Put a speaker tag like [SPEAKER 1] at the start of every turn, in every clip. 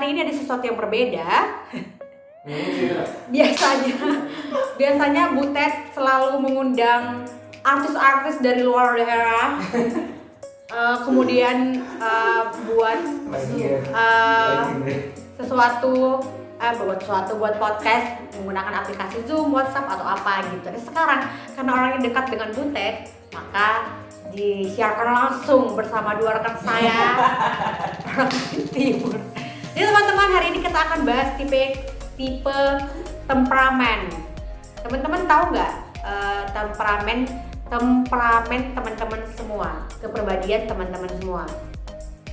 [SPEAKER 1] hari ini ada sesuatu yang berbeda.
[SPEAKER 2] Cerita.
[SPEAKER 1] Biasanya, biasanya Butet selalu mengundang artis-artis dari luar daerah. Eh, kemudian eh, buat
[SPEAKER 2] deh.
[SPEAKER 1] sesuatu eh buat sesuatu buat podcast menggunakan aplikasi Zoom, WhatsApp atau apa gitu. Dan sekarang karena orangnya dekat dengan Butet, maka disiarkan langsung bersama dua rekan saya orang timur. Jadi teman-teman hari ini kita akan bahas tipe tipe temperamen. Teman-teman tahu nggak eh, temperamen temperamen teman-teman semua, kepribadian teman-teman semua.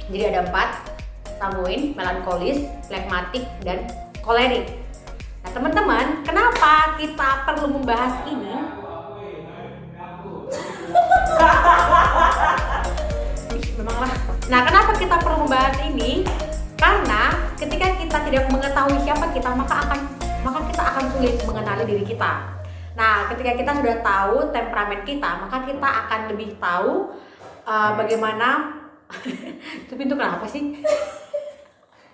[SPEAKER 1] Jadi ada empat, sanguin, melankolis, flegmatik, dan kolerik. Nah teman-teman, kenapa kita perlu membahas ini? Memanglah. Nah kenapa kita perlu membahas ini? Karena ketika kita tidak mengetahui siapa kita, maka akan maka kita akan sulit mengenali diri kita. Nah, ketika kita sudah tahu temperamen kita, maka kita akan lebih tahu uh, bagaimana itu pintu kenapa sih?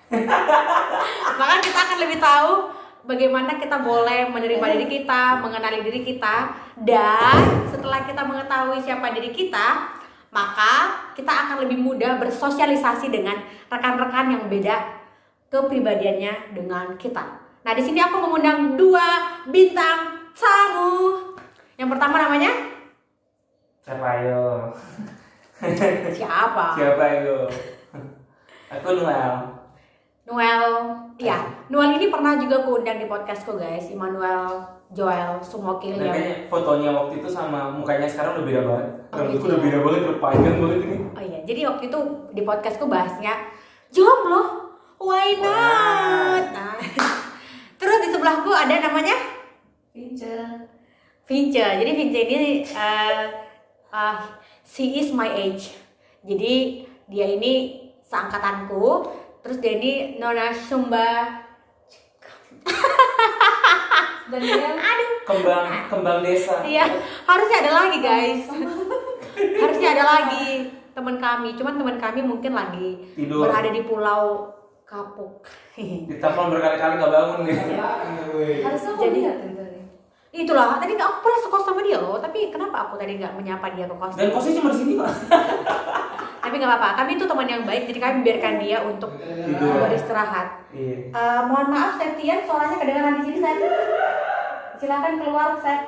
[SPEAKER 1] maka kita akan lebih tahu bagaimana kita boleh menerima diri kita, mengenali diri kita, dan setelah kita mengetahui siapa diri kita, maka kita akan lebih mudah bersosialisasi dengan rekan-rekan yang beda kepribadiannya dengan kita. Nah, di sini aku mengundang dua bintang tamu. Yang pertama namanya
[SPEAKER 2] Siapa ayo?
[SPEAKER 1] siapa?
[SPEAKER 2] Siapa ayo? Aku Noel.
[SPEAKER 1] Noel. Ya, Noel ini pernah juga kuundang di podcastku guys, Immanuel Joel Sumokil yang
[SPEAKER 2] kayaknya fotonya waktu itu sama mukanya sekarang udah beda banget.
[SPEAKER 1] Oh,
[SPEAKER 2] Rambutku
[SPEAKER 1] gitu
[SPEAKER 2] udah beda banget, udah panjang banget ini.
[SPEAKER 1] Oh iya, jadi waktu itu di podcastku bahasnya jomblo, why not? Nah, terus di sebelahku ada namanya
[SPEAKER 3] Pincer.
[SPEAKER 1] Vince. Jadi Vince ini uh, uh, she is my age. Jadi dia ini seangkatanku. Terus dia ini Nona Sumba.
[SPEAKER 3] Dan dia
[SPEAKER 1] Aduh,
[SPEAKER 2] Kembang kembang desa.
[SPEAKER 1] iya harusnya ada lagi guys. Harusnya ada lagi teman kami. Cuman teman kami mungkin lagi
[SPEAKER 2] Tidur.
[SPEAKER 1] berada di pulau Kapuk.
[SPEAKER 2] Ditelepon berkali-kali nggak bangun nih.
[SPEAKER 3] harusnya kok
[SPEAKER 1] Jadi-. Itulah, tadi aku pernah sekos sama dia loh, tapi kenapa aku tadi nggak menyapa dia ke kos?
[SPEAKER 2] Dan kosnya cuma di sini kok.
[SPEAKER 1] Tapi nggak apa-apa, kami itu teman yang baik, jadi kami biarkan dia untuk
[SPEAKER 2] Tidur.
[SPEAKER 1] beristirahat.
[SPEAKER 2] Iya.
[SPEAKER 1] Eh, mohon maaf Septian, suaranya kedengaran di sini Seth. Silakan keluar Seth.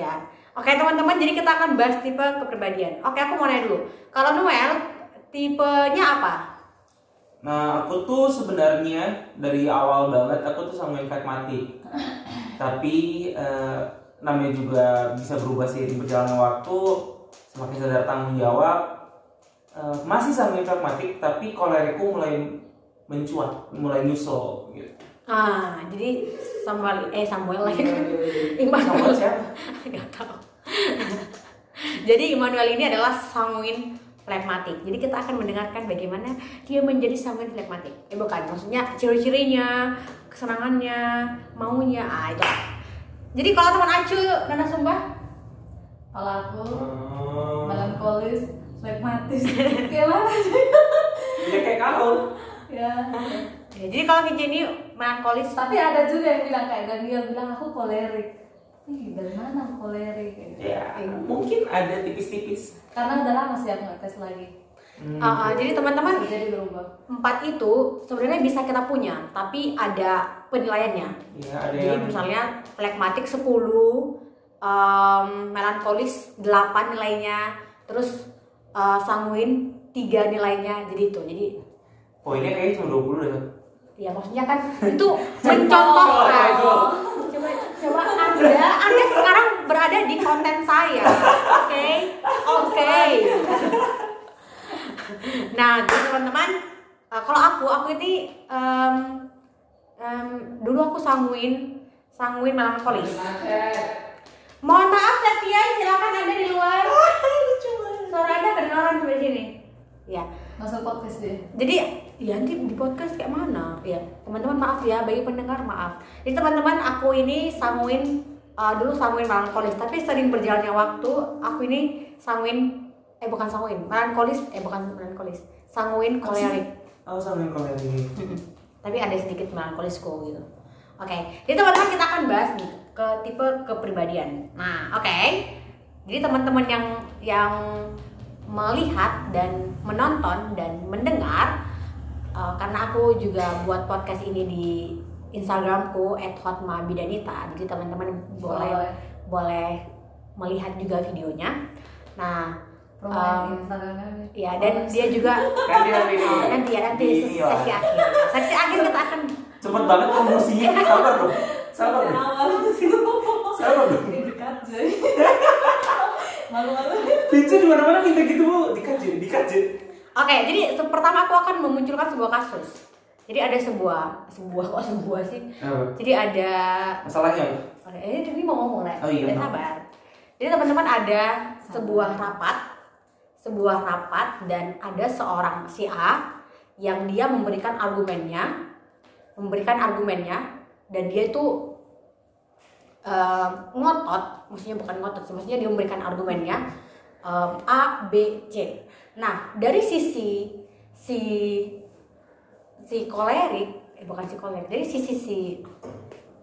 [SPEAKER 1] Ya. Oke teman-teman, jadi kita akan bahas tipe kepribadian. Oke, aku mau nanya dulu. Kalau Noel, tipenya apa?
[SPEAKER 2] Nah, aku tuh sebenarnya dari awal banget aku tuh sama pragmatik. Tapi eh, namanya juga bisa berubah seiring berjalannya waktu, semakin sadar tanggung jawab. eh, masih sama pragmatik, tapi kolerikku mulai mencuat, mulai nyusul gitu.
[SPEAKER 1] Ah, jadi Samuel, eh Samuel lagi.
[SPEAKER 2] Samuel
[SPEAKER 1] Immanuel
[SPEAKER 2] siapa?
[SPEAKER 1] Gak tahu. Jadi Immanuel ini adalah sanguin flegmatik. Jadi kita akan mendengarkan bagaimana dia menjadi sanguin flegmatik. Eh bukan, maksudnya ciri-cirinya, kesenangannya, maunya. Ah itu. Jadi kalau teman Acu, Nana Sumba,
[SPEAKER 3] Kalau aku
[SPEAKER 2] Oh.
[SPEAKER 3] melankolis, flegmatis. Kayak mana sih?
[SPEAKER 2] Ya kayak kau.
[SPEAKER 3] ya.
[SPEAKER 1] ya, jadi kalau Vinci ini melankolis,
[SPEAKER 3] Tapi ada juga yang bilang kayak Daniel bilang aku kolerik. Ih, dari mana aku kolerik?
[SPEAKER 2] Ya, mungkin ada tipis-tipis.
[SPEAKER 3] Karena udah lama sih aku ngetes lagi.
[SPEAKER 2] Hmm.
[SPEAKER 1] Ah, jadi teman-teman
[SPEAKER 3] jadi berubah.
[SPEAKER 1] empat itu sebenarnya bisa kita punya, tapi ada penilaiannya.
[SPEAKER 2] Ya, ada
[SPEAKER 1] Jadi
[SPEAKER 2] yang
[SPEAKER 1] misalnya flegmatik 10, em, melankolis 8 nilainya, terus eh, sanguin 3 nilainya. Jadi itu. Jadi
[SPEAKER 2] poinnya kayaknya cuma 20 deh.
[SPEAKER 1] Ya maksudnya kan itu mencontohkan. Coba coba Anda Anda sekarang berada di konten saya. Oke? Oke. Nah, jadi teman-teman, eh, kalau aku aku ini em, em, dulu aku sanguin sanguin melankolis. Mohon maaf Setia, silakan Anda di luar. Suara Anda kedengaran sampai sini. Ya.
[SPEAKER 3] Masuk podcast dia.
[SPEAKER 1] Jadi ya nanti di podcast kayak mana? Ya, teman-teman maaf ya bagi pendengar maaf. Jadi teman-teman aku ini sanguin uh, dulu sanguin melankolis, tapi sering berjalannya waktu aku ini sanguin eh bukan sanguin, melankolis eh bukan melankolis, sanguin kolerik.
[SPEAKER 2] Oh sanguin kolerik.
[SPEAKER 1] Tapi ada sedikit melankolisku gitu. Oke, jadi teman-teman kita akan bahas nih ke tipe kepribadian. Nah, oke. Jadi teman-teman yang yang melihat dan menonton dan mendengar uh, karena aku juga buat podcast ini di Instagramku @hotmabidanita. Jadi teman-teman boleh
[SPEAKER 3] Boleh.
[SPEAKER 1] boleh melihat juga videonya. Nah, Um, ya dan dia juga
[SPEAKER 2] Nanti nanti.
[SPEAKER 1] Oh, nanti ya nanti sesi
[SPEAKER 2] iya.
[SPEAKER 1] sesi akhir. Sesi akhir kita akan
[SPEAKER 2] Cepet banget promosinya. Sabar dong. Sabar dong. Sabar dong.
[SPEAKER 3] Jadi. Malu-malu.
[SPEAKER 2] Pincu di mana-mana minta gitu bu. Dikaji, dikaji.
[SPEAKER 1] Oke, jadi se- pertama aku akan memunculkan sebuah kasus. Jadi ada sebuah sebuah kok sebuah sih.
[SPEAKER 2] Apa?
[SPEAKER 1] Jadi ada
[SPEAKER 2] Masalahnya?
[SPEAKER 1] Oke, ini ini mau ngomong lah.
[SPEAKER 2] Oh iya,
[SPEAKER 1] sabar. Jadi teman-teman ada sebuah rapat, sebuah rapat dan ada seorang si A yang dia memberikan argumennya, memberikan argumennya dan dia itu eh, ngotot, maksudnya bukan ngotot, sih, maksudnya dia memberikan argumennya em, A, B, C. Nah dari sisi si si kolerik, eh bukan si kolerik, dari sisi si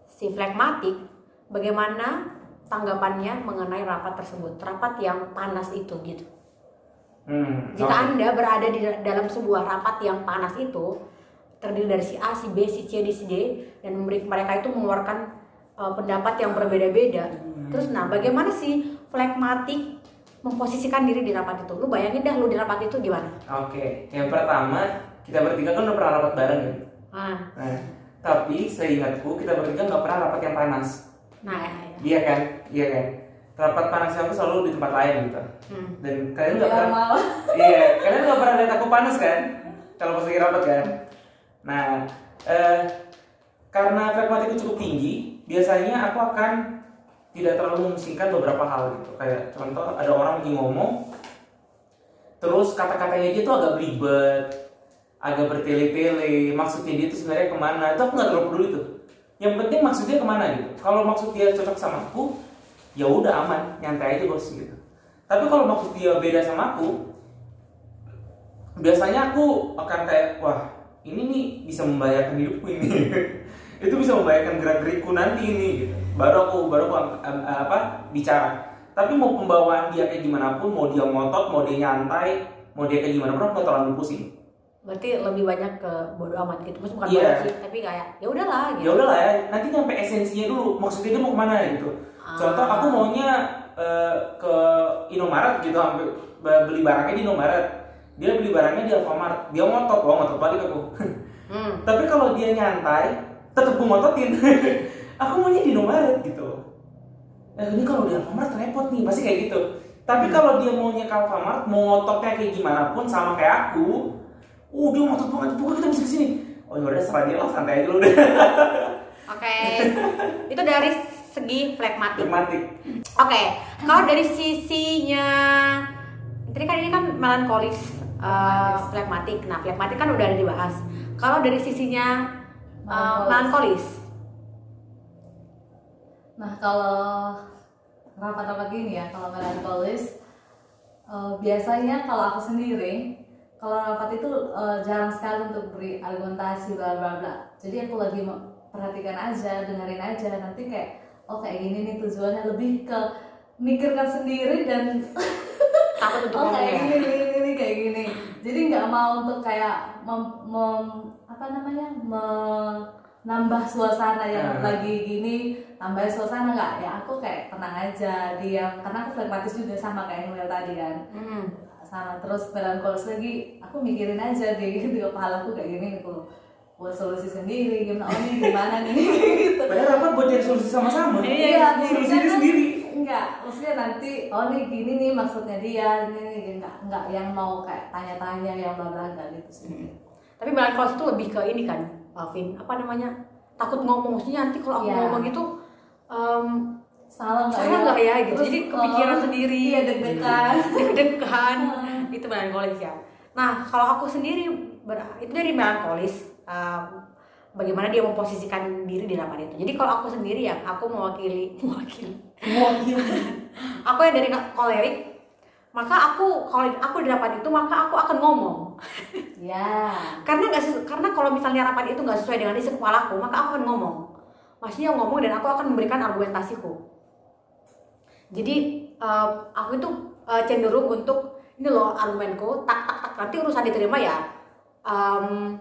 [SPEAKER 1] si flekmatik, bagaimana tanggapannya mengenai rapat tersebut, rapat yang panas itu gitu.
[SPEAKER 2] Hmm.
[SPEAKER 1] Jika
[SPEAKER 2] oke.
[SPEAKER 1] Anda berada di dalam sebuah rapat yang panas itu, terdiri dari si A, si B, si C, si D, dan mereka itu mengeluarkan uh, pendapat yang berbeda-beda. Terus, nah, bagaimana sih flekmatik memposisikan diri di rapat itu? Lu bayangin dah, lu di rapat itu gimana?
[SPEAKER 2] Oke, yang pertama kita bertiga kan udah pernah rapat bareng kan.
[SPEAKER 1] Ah,
[SPEAKER 2] Nah, tapi seingatku kita bertiga nggak pernah rapat yang panas.
[SPEAKER 1] nah, ya, ya.
[SPEAKER 2] Iya kan, iya kan. Rapat panas yang tuh selalu di tempat lain gitu.
[SPEAKER 1] Hmm.
[SPEAKER 2] Dan kalian nggak pernah, iya, kalian nggak pernah lihat aku panas kan? Kalau pas lagi rapat kan. Nah, eh, karena frekuensiku cukup tinggi, biasanya aku akan tidak terlalu memusingkan beberapa hal gitu. Kayak contoh ada orang lagi ngomong, terus kata-katanya dia tuh agak belibet, agak bertele-tele, maksudnya dia tuh sebenarnya ke mana? Itu aku nggak terlalu peduli tuh. Yang penting maksudnya ke mana gitu. Kalau maksud dia cocok sama aku, ya udah aman, nyantai aja bos gitu. Tapi kalau maksud dia beda sama aku, biasanya aku akan kayak wah ini nih bisa membahayakan hidupku ini itu bisa membahayakan gerak gerikku nanti ini gitu. baru aku baru aku am- apa bicara tapi mau pembawaan dia kayak gimana pun mau dia ngotot mau dia nyantai mau dia kayak gimana pun aku terlalu pusing
[SPEAKER 1] Berarti lebih banyak ke bodo amat gitu. Maksudnya bukan bodo sih, tapi kayak ya udahlah
[SPEAKER 2] ya
[SPEAKER 1] gitu.
[SPEAKER 2] udahlah ya nanti nyampe esensinya dulu maksudnya dia mau ke mana gitu contoh
[SPEAKER 1] Ah.
[SPEAKER 2] aku maunya eh, ke Indomaret gitu ambil beli barangnya di Indomaret dia beli barangnya di Alfamart dia ngotot wah ngotot balik aku
[SPEAKER 1] Hmm.
[SPEAKER 2] Tapi kalau dia nyantai, tetap gue ngototin. aku maunya di Indomaret gitu. Eh, ini kalau di Alfamart repot nih, pasti kayak gitu. Tapi kalau dia maunya ke Alfamart, mau ngototnya kayak gimana pun sama kayak aku, uh dia ngotot banget, pokoknya kita bisa ke sini. Oh yaudah serah dia lah, santai aja lu udah.
[SPEAKER 1] Oke. Itu dari segi flekmatik.
[SPEAKER 2] Pragmatik.
[SPEAKER 1] Oke, kalau dari sisinya tadi kan ini kan melankolis uh, flekmatik. Nah, flekmatik kan udah ada dibahas. Kalau dari sisinya uh,
[SPEAKER 3] Melankolis. Nah kalau rapat-rapat gini ya, kalau melankolis eh, biasanya kalau aku sendiri kalau rapat itu eh, jarang sekali untuk beri argumentasi bla bla bla. Jadi aku lagi perhatikan aja, dengerin aja. Nanti kayak oh kayak gini nih tujuannya lebih ke mikirkan sendiri dan
[SPEAKER 1] Takut untuk
[SPEAKER 3] oh kayak
[SPEAKER 1] ya.
[SPEAKER 3] gini gini gini kayak gini jadi nggak mau untuk kayak mem, mem- apa namanya menambah suasana yang
[SPEAKER 2] Hmm.
[SPEAKER 3] lagi gini tambah suasana nggak ya aku kayak tenang aja diam karena aku flekmatis juga sama kayak Noel tadi kan
[SPEAKER 1] Hmm.
[SPEAKER 3] sama terus melankolis lagi aku mikirin aja di di kepala aku kayak gini aku buat solusi sendiri gimana oh ini gimana nih gitu
[SPEAKER 2] Padahal rapat buat cari solusi sama-sama.
[SPEAKER 1] Iya,
[SPEAKER 2] solusi
[SPEAKER 3] maksudnya
[SPEAKER 2] dia
[SPEAKER 3] kan-
[SPEAKER 2] sendiri.
[SPEAKER 3] Enggak, maksudnya nanti oh nih gini nih maksudnya dia, ini nih enggak enggak yang mau kayak tanya-tanya yang bla bla enggak gitu sih.
[SPEAKER 1] Tapi melankolis itu lebih ke ini kan, Alvin. Apa namanya? Takut ngomong. Maksudnya nanti kalau aku
[SPEAKER 3] Iya.
[SPEAKER 1] ngomong itu um,
[SPEAKER 3] Salah enggak
[SPEAKER 1] Salah nggak ya, gitu. Jadi kepikiran
[SPEAKER 3] oh,
[SPEAKER 1] sendiri.
[SPEAKER 3] Iya deg-degan.
[SPEAKER 1] deg-degan
[SPEAKER 3] Hmm.
[SPEAKER 1] itu melankolis ya nah kalau aku sendiri itu dari melankolis um, bagaimana dia memposisikan diri di rapat itu jadi kalau aku sendiri ya aku mewakili mewakili
[SPEAKER 2] Mewakili.
[SPEAKER 1] aku yang dari kolerik maka aku kalau aku di rapat itu maka aku akan ngomong.
[SPEAKER 3] Ya.
[SPEAKER 1] karena nggak sesu- karena kalau misalnya rapat itu nggak sesuai dengan isi kepalaku maka aku akan ngomong. Maksudnya ngomong dan aku akan memberikan argumentasiku. Jadi eh, aku itu eh, cenderung untuk ini loh argumenku tak tak tak nanti urusan diterima ya em,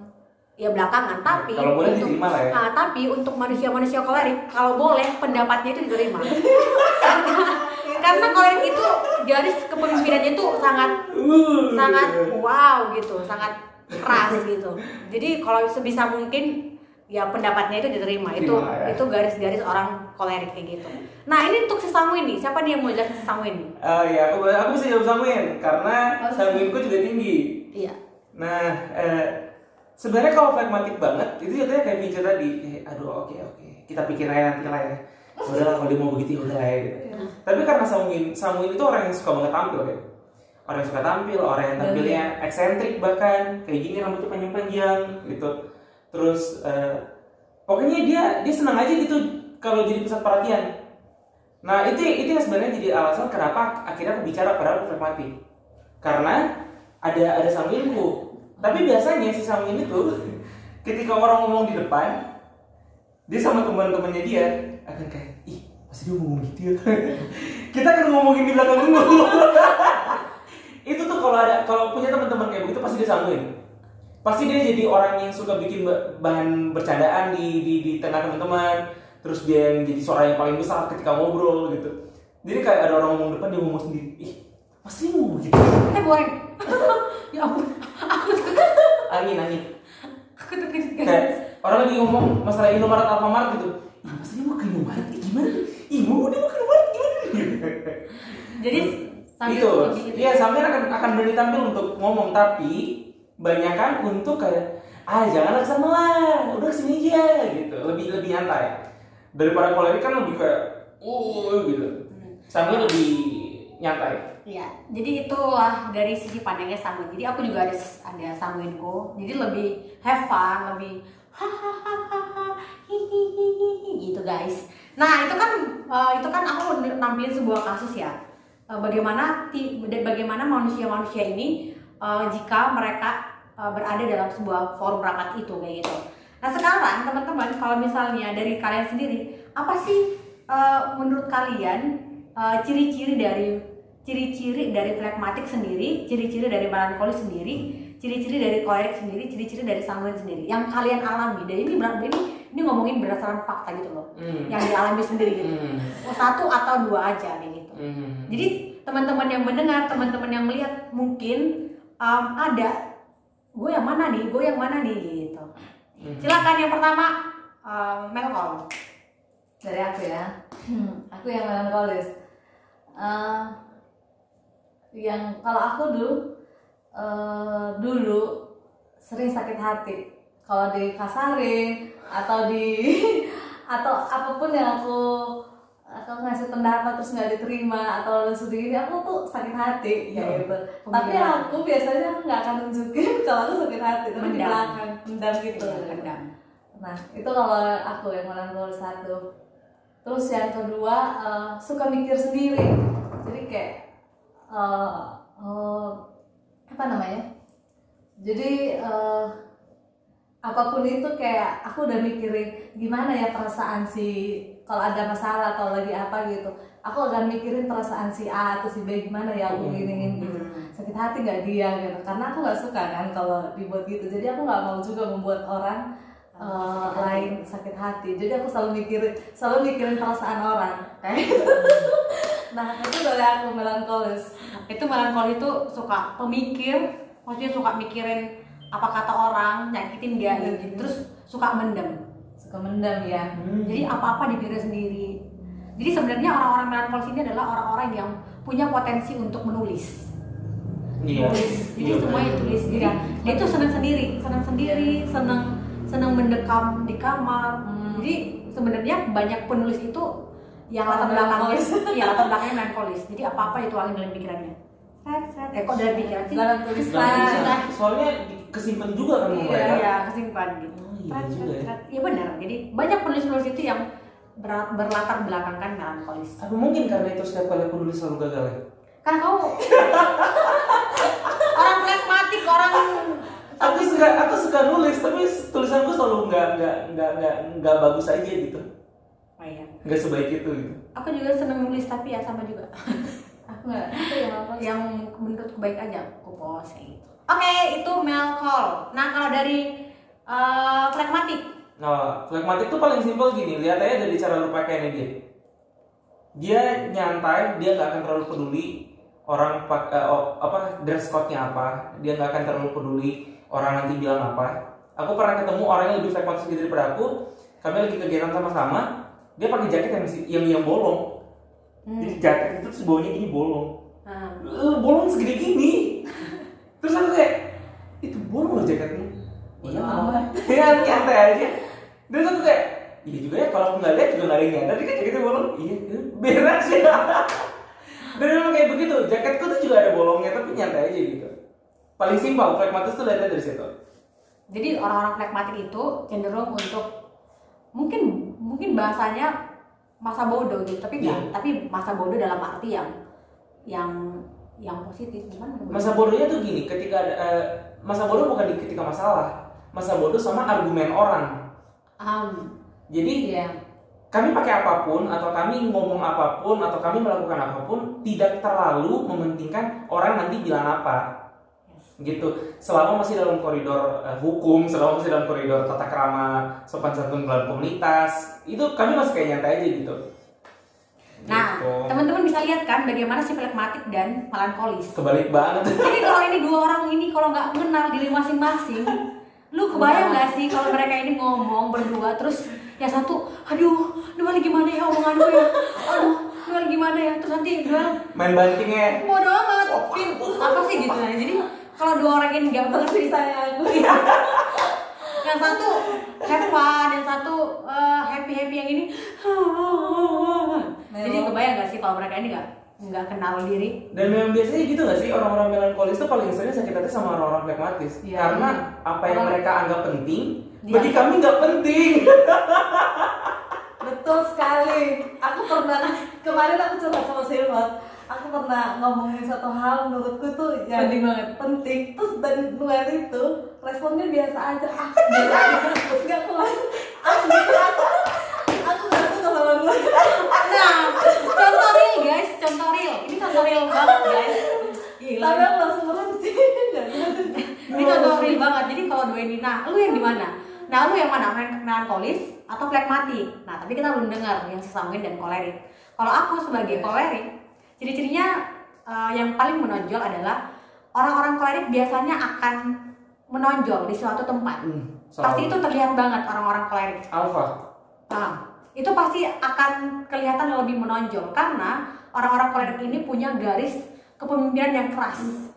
[SPEAKER 1] ya belakangan. Tapi
[SPEAKER 2] Kalau boleh
[SPEAKER 1] untuk-
[SPEAKER 2] diterima lah ya.
[SPEAKER 1] nah, tapi untuk manusia-manusia kolerik kalau boleh pendapatnya itu diterima. karena karena kolerik itu garis kepemimpinannya itu sangat
[SPEAKER 2] Uh.
[SPEAKER 1] sangat wow gitu, sangat keras gitu. Jadi kalau sebisa mungkin ya pendapatnya itu diterima. Itu
[SPEAKER 2] ya.
[SPEAKER 1] itu garis-garis orang kolerik kayak gitu. Nah, ini untuk si Samu ini. Siapa nih yang mau jelasin si Samu ini?
[SPEAKER 2] Eh, ya aku aku bisa jawab Samuin karena
[SPEAKER 3] Harus.
[SPEAKER 2] Samuinku juga tinggi.
[SPEAKER 1] Iya.
[SPEAKER 2] Nah, eh, sebenarnya kalau pragmatik banget itu jatuhnya kayak Vince tadi, kayak aduh oke oke, kita pikir aja nanti lah ya. Udah kalau dia mau begitu ya udah lah ya. Gitu. Tapi karena Samuin, Samuin itu orang yang suka banget tampil ya. Orang yang suka tampil, orang yang tampilnya eksentrik bahkan kayak gini rambutnya panjang-panjang gitu. Terus eh, pokoknya dia dia senang aja gitu kalau jadi pusat perhatian. Nah itu itu yang sebenarnya jadi alasan kenapa akhirnya aku bicara padahal aku pragmatik. Karena ada ada Samuinku. Tapi biasanya si Samuin itu ketika orang ngomong di depan, dia sama teman-temannya dia akan kayak, ih pasti dia ngomong gitu ya. Kita akan ngomongin di belakang dulu. itu tuh kalau ada kalau punya teman-teman kayak begitu pasti dia Samuin. Pasti dia jadi orang yang suka bikin ba- bahan bercandaan di di, di tengah teman-teman. Terus dia yang jadi suara yang paling besar ketika ngobrol gitu. Jadi kayak ada orang ngomong depan dia ngomong sendiri. Ih, pasti ngomong gitu.
[SPEAKER 1] Eh goreng. ya ampun. Aku tuh
[SPEAKER 2] Angin angin.
[SPEAKER 1] aku tuh guys.
[SPEAKER 2] Kayak orang lagi ngomong masalah Indomaret Alfamart gitu. Ih, pasti dia mau ke Indomaret. Ih, gimana? Ih, mau dia mau ke Indomaret gimana?
[SPEAKER 1] Jadi sambil
[SPEAKER 2] itu
[SPEAKER 1] gitu.
[SPEAKER 2] iya sampai akan akan berani tampil untuk ngomong tapi banyak kan untuk kayak ah janganlah ke sana lah udah ke sini aja gitu lebih lebih nyantai daripada kolerik kan lebih kayak uh gitu sambil lebih nyantai
[SPEAKER 1] Iya, jadi itulah dari sisi pandangnya Samuin. Jadi aku juga ada ada Samuinku. Jadi lebih have fun, lebih hahaha gitu guys. Nah itu kan eh, itu kan aku nampilin sebuah kasus ya. Eh, bagaimana bagaimana manusia-manusia ini eh, jika mereka berada dalam sebuah forum rapat itu kayak gitu. Nah sekarang teman-teman kalau misalnya dari kalian sendiri apa sih menurut kalian ciri-ciri dari ciri-ciri dari flekmatik sendiri, ciri-ciri dari melankolis sendiri, ciri-ciri dari kolerik sendiri, ciri-ciri dari sanguin sendiri yang kalian alami. Dan ini berarti ini ini ngomongin berdasarkan fakta gitu loh,
[SPEAKER 2] Hmm.
[SPEAKER 1] yang dialami sendiri gitu.
[SPEAKER 2] Hmm.
[SPEAKER 1] Oh, satu atau dua aja kayak gitu.
[SPEAKER 2] Hmm.
[SPEAKER 1] Jadi teman-teman yang mendengar, teman-teman yang melihat mungkin um, ada gue yang mana nih, gue yang mana nih gitu.
[SPEAKER 2] Hmm.
[SPEAKER 1] Silakan yang pertama um, Melkol.
[SPEAKER 3] dari aku ya aku yang melankolis Eh, yang kalau aku dulu eh, dulu sering sakit hati kalau dikasarin atau di atau apa pun yang aku atau ngasih pendapat terus nggak diterima atau sedih ini aku tuh sakit hati
[SPEAKER 2] Iya.
[SPEAKER 3] kayak gitu tapi aku biasanya aku nggak akan tunjukin kalau aku sakit hati tapi di
[SPEAKER 1] Mendam.
[SPEAKER 3] belakang mendam gitu
[SPEAKER 1] Pendam.
[SPEAKER 3] Nah, itu kalau aku yang melankolis satu. Terus yang kedua eh, suka mikir sendiri. Jadi kayak eh, eh, apa namanya? Jadi eh, apa pun itu kayak aku udah mikirin gimana ya perasaan si kalau ada masalah atau lagi apa gitu. Aku akan mikirin perasaan si A atau si B gimana ya aku giniin gitu. Sakit hati nggak dia gitu. Karena aku nggak suka kan kalau dibuat gitu. Jadi aku nggak mau juga membuat orang eh, lain sakit hati jadi aku selalu mikirin selalu mikirin perasaan orang kayak gitu. nah itu dari aku melankolis
[SPEAKER 1] itu melankoli itu suka pemikir maksudnya suka mikirin apa kata orang nyakitin dia
[SPEAKER 3] Hmm.
[SPEAKER 1] gitu terus suka mendem
[SPEAKER 3] suka mendam ya
[SPEAKER 2] Hmm.
[SPEAKER 1] jadi apa apa dipikir sendiri jadi sebenarnya orang-orang melankolis ini adalah orang-orang yang punya potensi untuk menulis
[SPEAKER 2] iya
[SPEAKER 1] tulis jadi
[SPEAKER 2] Iya,
[SPEAKER 1] semuanya
[SPEAKER 2] benar.
[SPEAKER 1] tulis dia dia tuh senang sendiri senang sendiri senang senang mendekam di kamar
[SPEAKER 3] Hmm.
[SPEAKER 1] jadi sebenarnya banyak penulis itu yang latar belakangnya.
[SPEAKER 3] melankolis.
[SPEAKER 1] iya latar belakangnya melankolis. Jadi apa apa dituangin dalam pikirannya. Eh kok dalam pikiran sih?
[SPEAKER 3] dalam tulisan.
[SPEAKER 2] Soalnya kesimpan juga kan
[SPEAKER 3] Iya,
[SPEAKER 2] mulai kan?
[SPEAKER 1] iya kesimpan gitu.
[SPEAKER 2] Oh, iya ya.
[SPEAKER 1] iya benar. Jadi banyak penulis-penulis itu yang ber- berlatar belakangkan melankolis.
[SPEAKER 2] Apa mungkin karena itu setiap kali aku nulis selalu gagal ya.
[SPEAKER 1] Kan kamu orang pragmatik orang
[SPEAKER 2] aku suka aku suka nulis tapi tulisanku selalu nggak nggak nggak nggak nggak bagus aja gitu
[SPEAKER 1] Oh iya.
[SPEAKER 2] nggak sebaik itu gitu
[SPEAKER 1] Aku juga seneng nulis tapi ya sama juga.
[SPEAKER 3] aku nggak itu yang apa
[SPEAKER 1] yang menurutku baik aja aku post kayak gitu. Oke, itu Melkol. Nah, kalau dari eh flekmatik,
[SPEAKER 2] Nah, flekmatik tuh paling simpel gini, lihat aja dari cara lu pakaiannya dia. Dia nyantai, dia nggak akan terlalu peduli orang pak, eh, oh, apa dress code-nya apa, dia nggak akan terlalu peduli orang nanti bilang apa. Aku pernah ketemu orang yang lebih flekmatik daripada aku, kami lagi kegiatan sama-sama, dia pakai jaket yang yang yang bolong. Jadi jaket itu terus bawahnya ini bolong. Eh, bolong segede gini. Terus aku kayak itu bolong loh jaketnya.
[SPEAKER 3] Iya.
[SPEAKER 2] Ya nyantai aja. Terus aku kayak iya juga ya kalau aku nggak lihat juga nggak ada yang nyadar kan jaketnya bolong. Iya, beres ya. Dan memang kayak begitu. Jaketku tuh juga ada bolongnya tapi nyantai aja gitu. Paling simpel, flekmatis tuh lihatnya dari situ.
[SPEAKER 1] jadi orang-orang flekmatik itu cenderung untuk mungkin mungkin bahasanya masa bodoh gitu, tapi enggak,
[SPEAKER 2] Iya.
[SPEAKER 1] tapi masa bodoh dalam arti yang yang yang positif gimana?
[SPEAKER 2] Masa bodohnya tuh gini, ketika eh, masa bodoh bukan di ketika masalah. Masa bodoh sama argumen orang.
[SPEAKER 1] Um,
[SPEAKER 2] Jadi
[SPEAKER 3] iya
[SPEAKER 2] kami pakai apa pun atau kami ngomong apa pun atau kami melakukan apa pun tidak terlalu mementingkan orang nanti bilang apa gitu. Selama masih dalam koridor eh, hukum selama masih dalam koridor tata krama sopan santun dalam komunitas itu kami masih kayak nyantai aja gitu.
[SPEAKER 1] Nah,
[SPEAKER 2] Gitu.
[SPEAKER 1] teman-teman bisa lihat kan bagaimana si flekmatik dan melankolis.
[SPEAKER 2] kebalik banget.
[SPEAKER 1] Jadi kalau ini dua orang ini kalau nggak mengenal diri masing-masing, lu kebayang nggak sih kalau mereka ini ngomong berdua terus yang satu, aduh, Noel gimana ya omongan gue ya, aduh, Noel gimana ya, terus nanti Noel
[SPEAKER 2] main bantingnya.
[SPEAKER 1] Bodo amat, Pin, apa sih gitu nah. Jadi kalau dua orang ini nggak mengerti,
[SPEAKER 3] saya aku
[SPEAKER 1] yang satu have fun, yang satu happy happy yang ini, jadi kebayang nggak sih kalau mereka ini nggak nggak kenal diri?
[SPEAKER 2] dan memang biasanya gitu gak sih? Orang-orang melankolis itu paling sering sakit hati sama orang-orang flekmatis
[SPEAKER 1] Iya.
[SPEAKER 2] karena apa yang
[SPEAKER 1] Orang-
[SPEAKER 2] mereka anggap penting
[SPEAKER 1] Dia-
[SPEAKER 2] bagi kami nggak penting.
[SPEAKER 3] Betul sekali. Aku pernah kemarin aku curhat sama Silvat aku pernah ngomongin satu hal menurutku tuh yang
[SPEAKER 1] Penting banget.
[SPEAKER 3] penting terus dan Noel itu responnya biasa aja ah biasa terus nggak keluar aku aku aku nggak suka sama Noel
[SPEAKER 1] Nah, contoh real guys, contoh real. Ini contoh real banget guys. Gila.
[SPEAKER 3] tapi aku langsung berhenti
[SPEAKER 1] Ini contoh real banget. Jadi kalau dua ini, nah, lu yang di mana? Nah, lu yang mana? Melen- Melankolis atau flekmatik? Nah, tapi kita belum dengar yang si sanguin dan kolerik. Kalau aku sebagai kolerik, ciri-cirinya eh, yang paling menonjol adalah orang-orang kolerik biasanya akan menonjol di suatu tempat.
[SPEAKER 2] Hmm,
[SPEAKER 1] Pasti itu terlihat banget orang-orang kolerik.
[SPEAKER 2] alfa
[SPEAKER 1] Nah, itu pasti akan kelihatan lebih menonjol karena orang-orang kolerik ini punya garis kepemimpinan yang keras.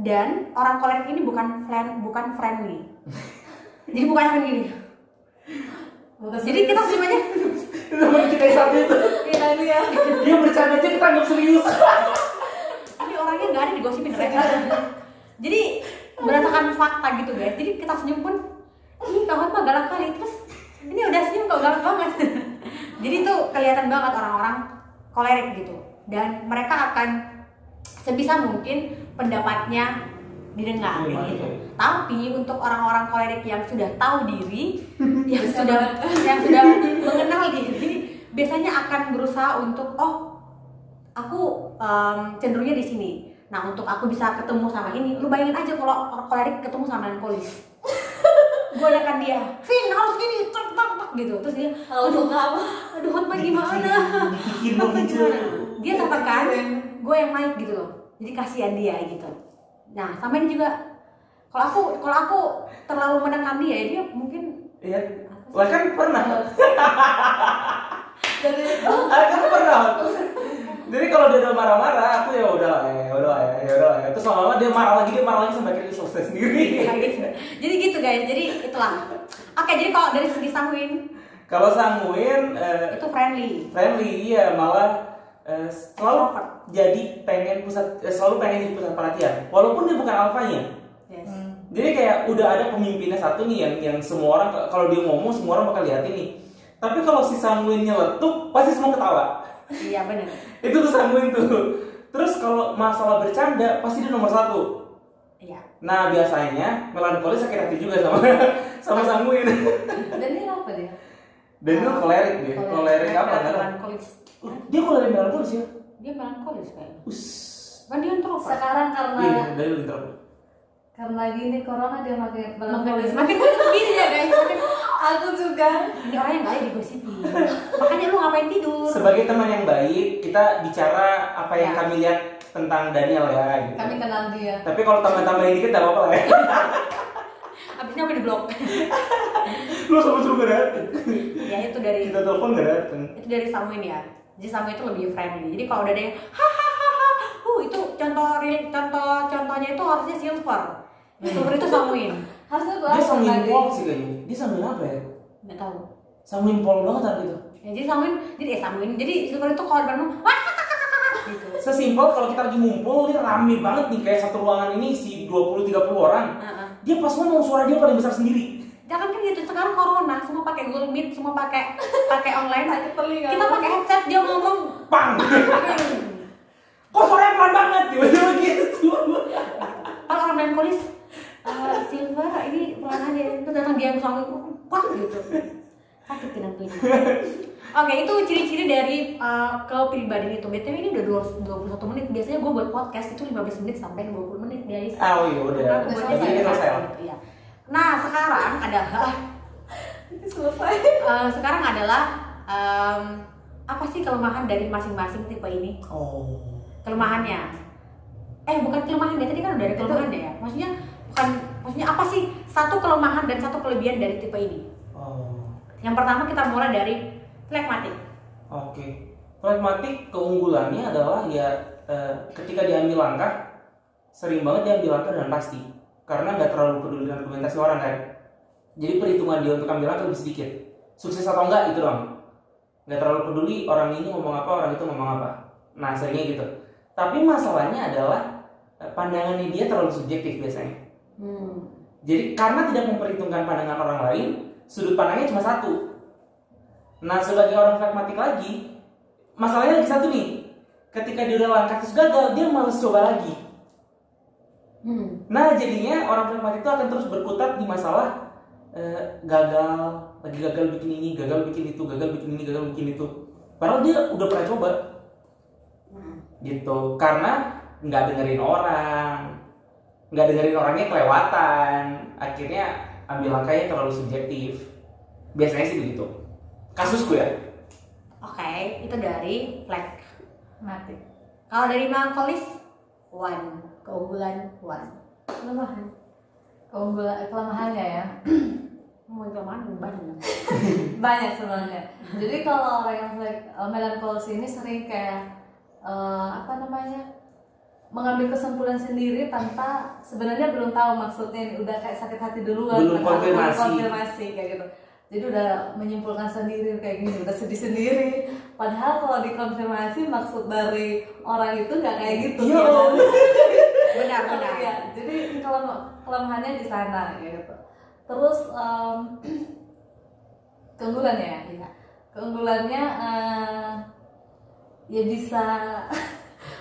[SPEAKER 1] Dan orang kolerik ini bukan friend, bukan friendly. Jadi bukan yang gini.
[SPEAKER 3] Bukan
[SPEAKER 1] Jadi kita senyum aja.
[SPEAKER 2] teman kita yang satu itu
[SPEAKER 3] Iya ini ya
[SPEAKER 2] dia bercanda aja kita anggap serius
[SPEAKER 1] Ini orangnya nggak ada digosipin mereka. Jadi berdasarkan fakta gitu guys. Jadi kita senyum pun ini kawan mah galak kali terus ini udah senyum kok galak banget. Jadi itu kelihatan banget orang-orang kolerik gitu. Dan mereka akan sebisa mungkin pendapatnya didengar
[SPEAKER 2] Iya,
[SPEAKER 1] gitu. Tapi untuk orang-orang kolerik yang sudah tahu diri, yang sudah yang sudah mengenal diri, biasanya akan berusaha untuk oh aku em, cenderungnya di sini. Nah untuk aku bisa ketemu sama ini, lu bayangin aja kalau kolerik ketemu sama melankolis. gue akan dia, Vin harus gini, tek tek tek gitu. Terus dia,
[SPEAKER 3] suka apa
[SPEAKER 1] aduh
[SPEAKER 2] begitu.
[SPEAKER 1] gimana? Dia tertekan, gue yang naik gitu loh. Jadi kasihan dia gitu. Nah sama ini juga, kalau aku kalau aku terlalu menekan dia, dia mungkin
[SPEAKER 2] Iya. Lah kan pernah.
[SPEAKER 3] jadi
[SPEAKER 2] Ah, kan pernah. Jadi kalau dia udah marah-marah, aku ya udah lah, ya udah ya ya udah ya. Terus lama-lama dia marah lagi, dia marah lagi sampai akhirnya dia selesai sendiri.
[SPEAKER 1] kayak gitu. Jadi gitu guys, jadi itulah. Oke jadi kalau dari segi sanguin
[SPEAKER 2] Kalau Sangwin eh,
[SPEAKER 1] itu friendly.
[SPEAKER 2] friendly, iya malah eh, selalu
[SPEAKER 1] Extrovert.
[SPEAKER 2] jadi pengen pusat, eh, selalu pengen jadi pusat perhatian. Walaupun dia bukan alfanya.
[SPEAKER 1] Yes.
[SPEAKER 2] Jadi kayak udah ada pemimpinnya satu nih yang yang semua orang kalau dia ngomong semua orang bakal liatin nih. Tapi kalau si Sangwin nyeletuk pasti semua ketawa.
[SPEAKER 1] Iya benar.
[SPEAKER 2] Itu tuh Sangwin tuh. Terus kalau masalah bercanda pasti dia nomor satu.
[SPEAKER 1] Iya.
[SPEAKER 2] Nah biasanya melankolis sakit hati juga sama sama sanguin.
[SPEAKER 3] Dan ini apa dia?
[SPEAKER 2] Daniel kolerik dia. Kolerik apa? nggak tahu.
[SPEAKER 1] Melankolis.
[SPEAKER 2] Dia kolerik melankolis ya.
[SPEAKER 1] Dia melankolis kayaknya.
[SPEAKER 2] Us.
[SPEAKER 1] Kan dia introvert.
[SPEAKER 3] Sekarang karena
[SPEAKER 2] Iya, dari introvert.
[SPEAKER 3] karena gini corona dia makin
[SPEAKER 1] Melankolis. Makin begini ya guys.
[SPEAKER 3] Aku juga.
[SPEAKER 1] ini orang yang baik digosipin. Makanya lu ngapain tidur?
[SPEAKER 2] Sebagai teman yang baik, kita bicara apa yang
[SPEAKER 1] Ya.
[SPEAKER 2] kami lihat tentang Daniel ya. Gitu.
[SPEAKER 3] Kami kenal dia.
[SPEAKER 2] Tapi kalau tambah-tambahin dikit gak apa-apa lah ya.
[SPEAKER 1] Abisnya apa di blok?
[SPEAKER 2] Lu sama suruh gak dateng.
[SPEAKER 1] ya itu dari
[SPEAKER 2] Kita telepon gak dateng.
[SPEAKER 1] itu dari Samuel ya. Jadi Samuel itu lebih friendly. Jadi kalau udah ada yang hahaha, uh itu contoh real- contoh contohnya itu harusnya silver. Silver itu Samuel.
[SPEAKER 3] Harusnya gua
[SPEAKER 2] Dia
[SPEAKER 3] tadi.
[SPEAKER 2] pol sih kayaknya. Dia sanguin apa ya?
[SPEAKER 1] Nggak tahu.
[SPEAKER 2] Sanguin pol banget hari itu.
[SPEAKER 1] Ya, jadi Samuel, jadi eh Samuel, jadi silver itu kalau bareng wah gitu.
[SPEAKER 2] Sesimpel kalau kita lagi ngumpul, dia rame banget nih kayak satu ruangan ini si 20-30 orang.
[SPEAKER 1] Heeh.
[SPEAKER 2] Dia pas ngomong suara dia paling besar sendiri.
[SPEAKER 1] Jangan kan gitu sekarang corona semua pakai Google Meet, semua pakai pakai online.
[SPEAKER 3] Telinga.
[SPEAKER 1] Kita pakai headset dia ngomong.
[SPEAKER 2] Pang! Kok suaranya pelan banget? Tiba-tiba gitu.
[SPEAKER 1] Kalau orang melankolis eh, silver ini pelan aja itu datang dia suami wah gitu sakit pinang pinang oke itu ciri-ciri dari eh, kepribadian itu btw ini udah 21 menit biasanya gue buat podcast itu 15 menit sampai 20 menit guys
[SPEAKER 2] Ah, oh iya udah.
[SPEAKER 1] Aku
[SPEAKER 3] Udah
[SPEAKER 2] selesai.
[SPEAKER 1] gitu, iya. nah sekarang adalah
[SPEAKER 3] Ini selesai.
[SPEAKER 1] eh, sekarang adalah em, apa sih kelemahan dari masing-masing tipe ini
[SPEAKER 2] Oh.
[SPEAKER 1] kelemahannya eh bukan kelemahannya tadi kan udah ada kelemahannya ya maksudnya bukan maksudnya apa sih satu kelemahan dan satu kelebihan dari tipe ini. Yang pertama kita mulai dari flekmatik
[SPEAKER 2] Oke. Pragmatik keunggulannya adalah ya eh, ketika diambil langkah sering banget diambil langkah dengan pasti karena nggak terlalu peduli dengan komentasi orang kan. Jadi perhitungan dia untuk ambil langkah lebih sedikit. Sukses atau enggak itu dong. Nggak terlalu peduli orang ini ngomong apa orang itu ngomong apa. Nah seringnya gitu. Tapi masalahnya adalah eh, pandangannya dia terlalu subjektif biasanya.
[SPEAKER 1] hmm.
[SPEAKER 2] Jadi karena tidak memperhitungkan pandangan orang lain, sudut pandangnya cuma satu. Nah sebagai orang pragmatik lagi, masalahnya lagi satu nih. Ketika dia udah langkah terus gagal, dia males coba lagi.
[SPEAKER 1] Hmm.
[SPEAKER 2] Nah jadinya orang pragmatik itu akan terus berkutat di masalah eh, gagal, lagi gagal bikin ini, gagal bikin itu, gagal bikin ini, gagal bikin itu. Padahal dia udah pernah coba,
[SPEAKER 1] Hmm.
[SPEAKER 2] gitu. Karena nggak dengerin orang, nggak dengerin orangnya kelewatan. Akhirnya ambil langkahnya terlalu subjektif. Biasanya sih begitu. Kasusku ya.
[SPEAKER 1] oke itu dari flek
[SPEAKER 3] Mati.
[SPEAKER 1] kalau dari melankolis one keunggulan one kelemahan
[SPEAKER 3] Keunggulan kelemahannya ya.
[SPEAKER 1] mau kelemahan banyak
[SPEAKER 3] banyak sebenarnya jadi kalau orang yang like, uh, melankolis ini sering kayak uh, apa namanya mengambil kesimpulan sendiri tanpa sebenarnya belum tahu maksudnya udah kayak sakit hati duluan
[SPEAKER 2] Belum konfirmasi.
[SPEAKER 3] konfirmasi kayak gitu jadi udah menyimpulkan sendiri kayak gini udah sedih sendiri padahal kalau dikonfirmasi maksud dari orang itu nggak kayak gitu
[SPEAKER 2] Iya.
[SPEAKER 3] ya kan?
[SPEAKER 1] benar benar
[SPEAKER 3] Iya, jadi kalau kelemahannya di sana kayak gitu. Terus em, keunggulannya ya?
[SPEAKER 1] Iya.
[SPEAKER 3] Keunggulannya eh, ya bisa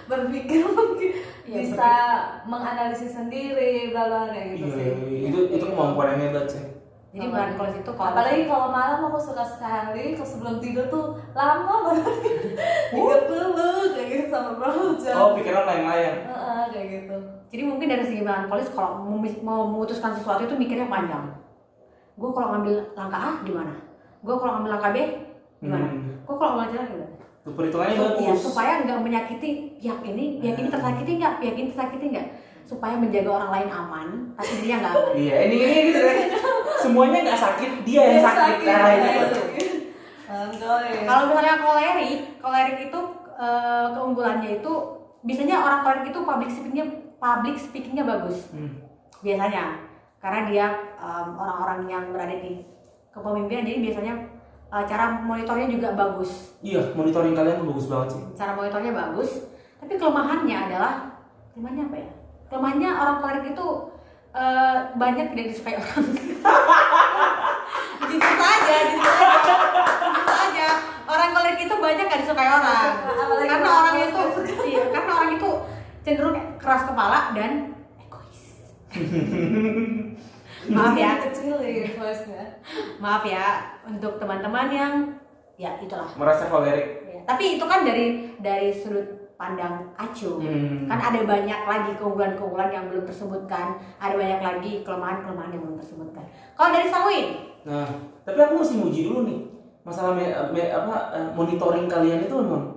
[SPEAKER 3] berpikir mungkin
[SPEAKER 1] Iya,
[SPEAKER 3] bisa menganalisis sendiri bla bla kayak gitu
[SPEAKER 2] Iya,
[SPEAKER 3] sih.
[SPEAKER 2] itu itu kemampuan yang hebat sih.
[SPEAKER 1] jadi melankolis itu kalau
[SPEAKER 3] Apalagi kalau malam aku suka sekali kalau sebelum tidur tuh lama banget tidur dulu kayak gitu sama berapa jam.
[SPEAKER 2] Oh, pikiran layang-layang.
[SPEAKER 3] Heeh, kayak gitu.
[SPEAKER 1] Jadi mungkin dari segi melankolis kalau mau, mau memutuskan sesuatu itu mikirnya panjang. Gue kalau ngambil langkah A gimana? Gue kalau ngambil langkah B gimana?
[SPEAKER 2] Hmm.
[SPEAKER 1] Gue kalau ngambil langkah gimana?
[SPEAKER 2] Perhitungannya bagus.
[SPEAKER 1] ya, supaya nggak menyakiti pihak ini, pihak ini tersakiti nggak, pihak ini tersakiti nggak, supaya menjaga orang lain aman, tapi dia nggak aman.
[SPEAKER 2] Iya, ini ini gitu kan. Semuanya nggak sakit, dia yang
[SPEAKER 3] Dia
[SPEAKER 2] sakit. Nah,
[SPEAKER 3] ya.
[SPEAKER 1] Kalau misalnya kolerik, kolerik itu eh, keunggulannya itu biasanya orang kolerik itu public speakingnya public speakingnya bagus.
[SPEAKER 2] Hmm.
[SPEAKER 1] biasanya karena dia orang-orang yang berada di kepemimpinan jadi biasanya eh, cara monitornya juga bagus.
[SPEAKER 2] Iya, monitoring kalian tuh bagus banget sih.
[SPEAKER 1] cara monitornya bagus tapi kelemahannya adalah kelemahannya apa ya? Kelemahannya orang kolerik itu eh, banyak tidak disukai orang. Jujur saja jujur saja jujur saja orang kolerik itu banyak gak disukai orang.
[SPEAKER 3] Apalagi
[SPEAKER 1] karena orang itu iya, karena orang itu cenderung keras kepala dan egois maaf ya
[SPEAKER 3] kecil ya voice-nya.
[SPEAKER 1] maaf ya untuk teman-teman yang ya itulah
[SPEAKER 2] Merasa kolerik.
[SPEAKER 1] Ya, tapi itu kan dari dari sudut pandang acu
[SPEAKER 2] Hmm.
[SPEAKER 1] kan ada banyak lagi keunggulan-keunggulan yang belum tersebutkan ada banyak lagi kelemahan-kelemahan yang belum tersebutkan kalau dari Sawin
[SPEAKER 2] Nah, tapi aku mesti muji dulu nih. Masalah me- me- apa eh, monitoring kalian itu memang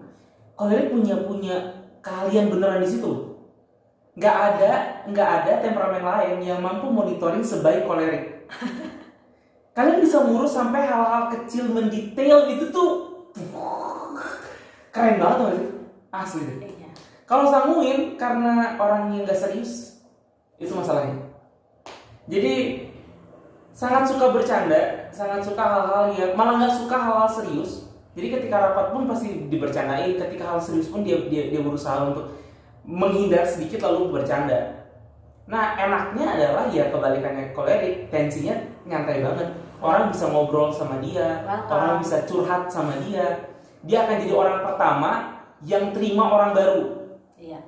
[SPEAKER 2] kolerik punya punya kalian beneran di situ. Nggak ada nggak ada temperamen lain yang mampu monitoring sebaik kolerik. kalian bisa ngurus sampai hal-hal kecil mendetail itu tuh keren banget tuh sih asli deh.
[SPEAKER 1] Iya.
[SPEAKER 2] Kalau Samuin karena orangnya nggak serius itu masalahnya. Jadi sangat suka bercanda, sangat suka hal-hal yang malah nggak suka hal-hal serius. Jadi ketika rapat pun pasti dibercandain, ketika hal serius pun dia dia, dia berusaha untuk menghindar sedikit lalu bercanda. Nah enaknya adalah ya kebalikannya kolerik, tensinya nyantai banget. Orang bisa ngobrol sama dia,
[SPEAKER 1] Welcome.
[SPEAKER 2] orang bisa curhat sama dia. Dia akan jadi orang pertama yang terima orang baru
[SPEAKER 1] iya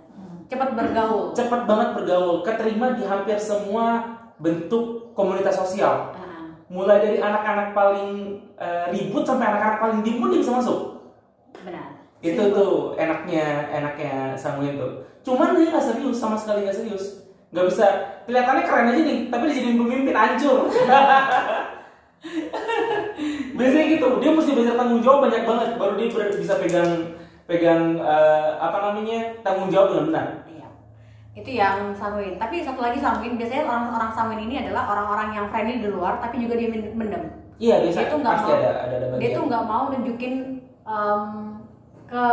[SPEAKER 1] cepat bergaul
[SPEAKER 2] cepat banget bergaul, keterima di hampir semua bentuk komunitas sosial.
[SPEAKER 1] Ah,
[SPEAKER 2] Mulai dari anak-anak paling eh, ribut sampai anak-anak paling diem pun dia bisa masuk.
[SPEAKER 1] benar
[SPEAKER 2] Itu tuh enaknya enaknya Samuel tuh. Cuman dia nggak serius sama sekali nggak serius. Nggak bisa kelihatannya keren aja nih, tapi dijadiin pemimpin hancur. Biasanya gitu, dia mesti belajar tanggung jawab banyak banget baru dia bisa pegang pegang eh, apa namanya tanggung jawab dengan benar.
[SPEAKER 1] Iya. Itu yang Samuin. Tapi satu lagi Samuin, biasanya orang-orang Samuin ini adalah orang-orang yang friendly di luar, tapi juga dia men- mendem.
[SPEAKER 2] Iya biasa
[SPEAKER 1] Dia tuh nggak mau-
[SPEAKER 2] ada ada ada
[SPEAKER 1] Dia tuh nggak mau nunjukin em, ke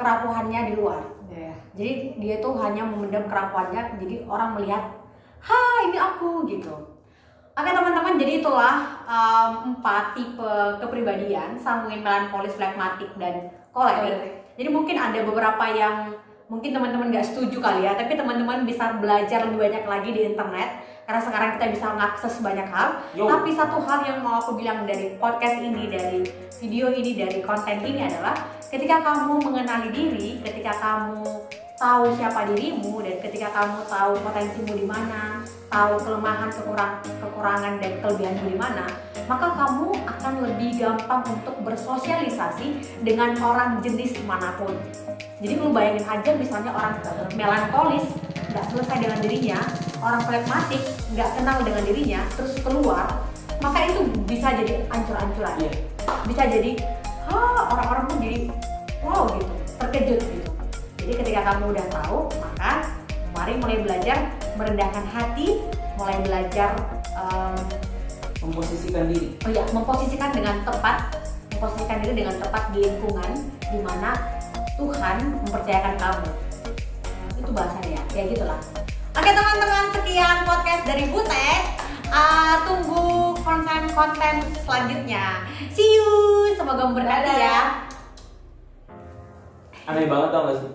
[SPEAKER 1] kerapuhannya di luar.
[SPEAKER 3] Iya.
[SPEAKER 1] Jadi dia tuh hanya memendam kerapuhannya, jadi orang melihat, ha ini aku gitu. Oke teman-teman, jadi itulah em, empat tipe kepribadian sanguin, melankolis, flekmatik, dan kolerik.
[SPEAKER 3] Kolerik.
[SPEAKER 1] Jadi mungkin ada beberapa yang mungkin teman-teman gak setuju kali ya, tapi teman-teman bisa belajar lebih banyak lagi di internet karena sekarang kita bisa mengakses banyak hal.
[SPEAKER 2] Yo.
[SPEAKER 1] Tapi satu hal yang mau aku bilang dari podcast ini, dari video ini, dari konten ini adalah ketika kamu mengenali diri, ketika kamu tahu siapa dirimu dan ketika kamu tahu potensimu di mana, tahu kelemahan, kekurang, kekurangan dan kelebihanmu di mana, maka kamu akan lebih gampang untuk bersosialisasi dengan orang jenis mana pun. Jadi lu bayangin aja misalnya orang melankolis nggak selesai dengan dirinya, orang pragmatik nggak kenal dengan dirinya, terus keluar, maka itu bisa jadi ancur-ancuran.
[SPEAKER 2] Iya.
[SPEAKER 1] Bisa jadi, ha orang-orang pun jadi wow gitu, terkejut gitu. Jadi ketika kamu udah tahu, maka mari mulai belajar merendahkan hati, mulai belajar em,
[SPEAKER 2] memposisikan diri.
[SPEAKER 1] oh ya memposisikan dengan tepat memposisikan diri dengan tepat di lingkungan di mana Tuhan mempercayakan kamu itu bahasanya ya ya gitulah oke teman-teman sekian podcast dari Butet Ah, tunggu konten-konten selanjutnya see you semoga
[SPEAKER 3] Dadah.
[SPEAKER 1] ya
[SPEAKER 2] Aneh banget tau gak sih?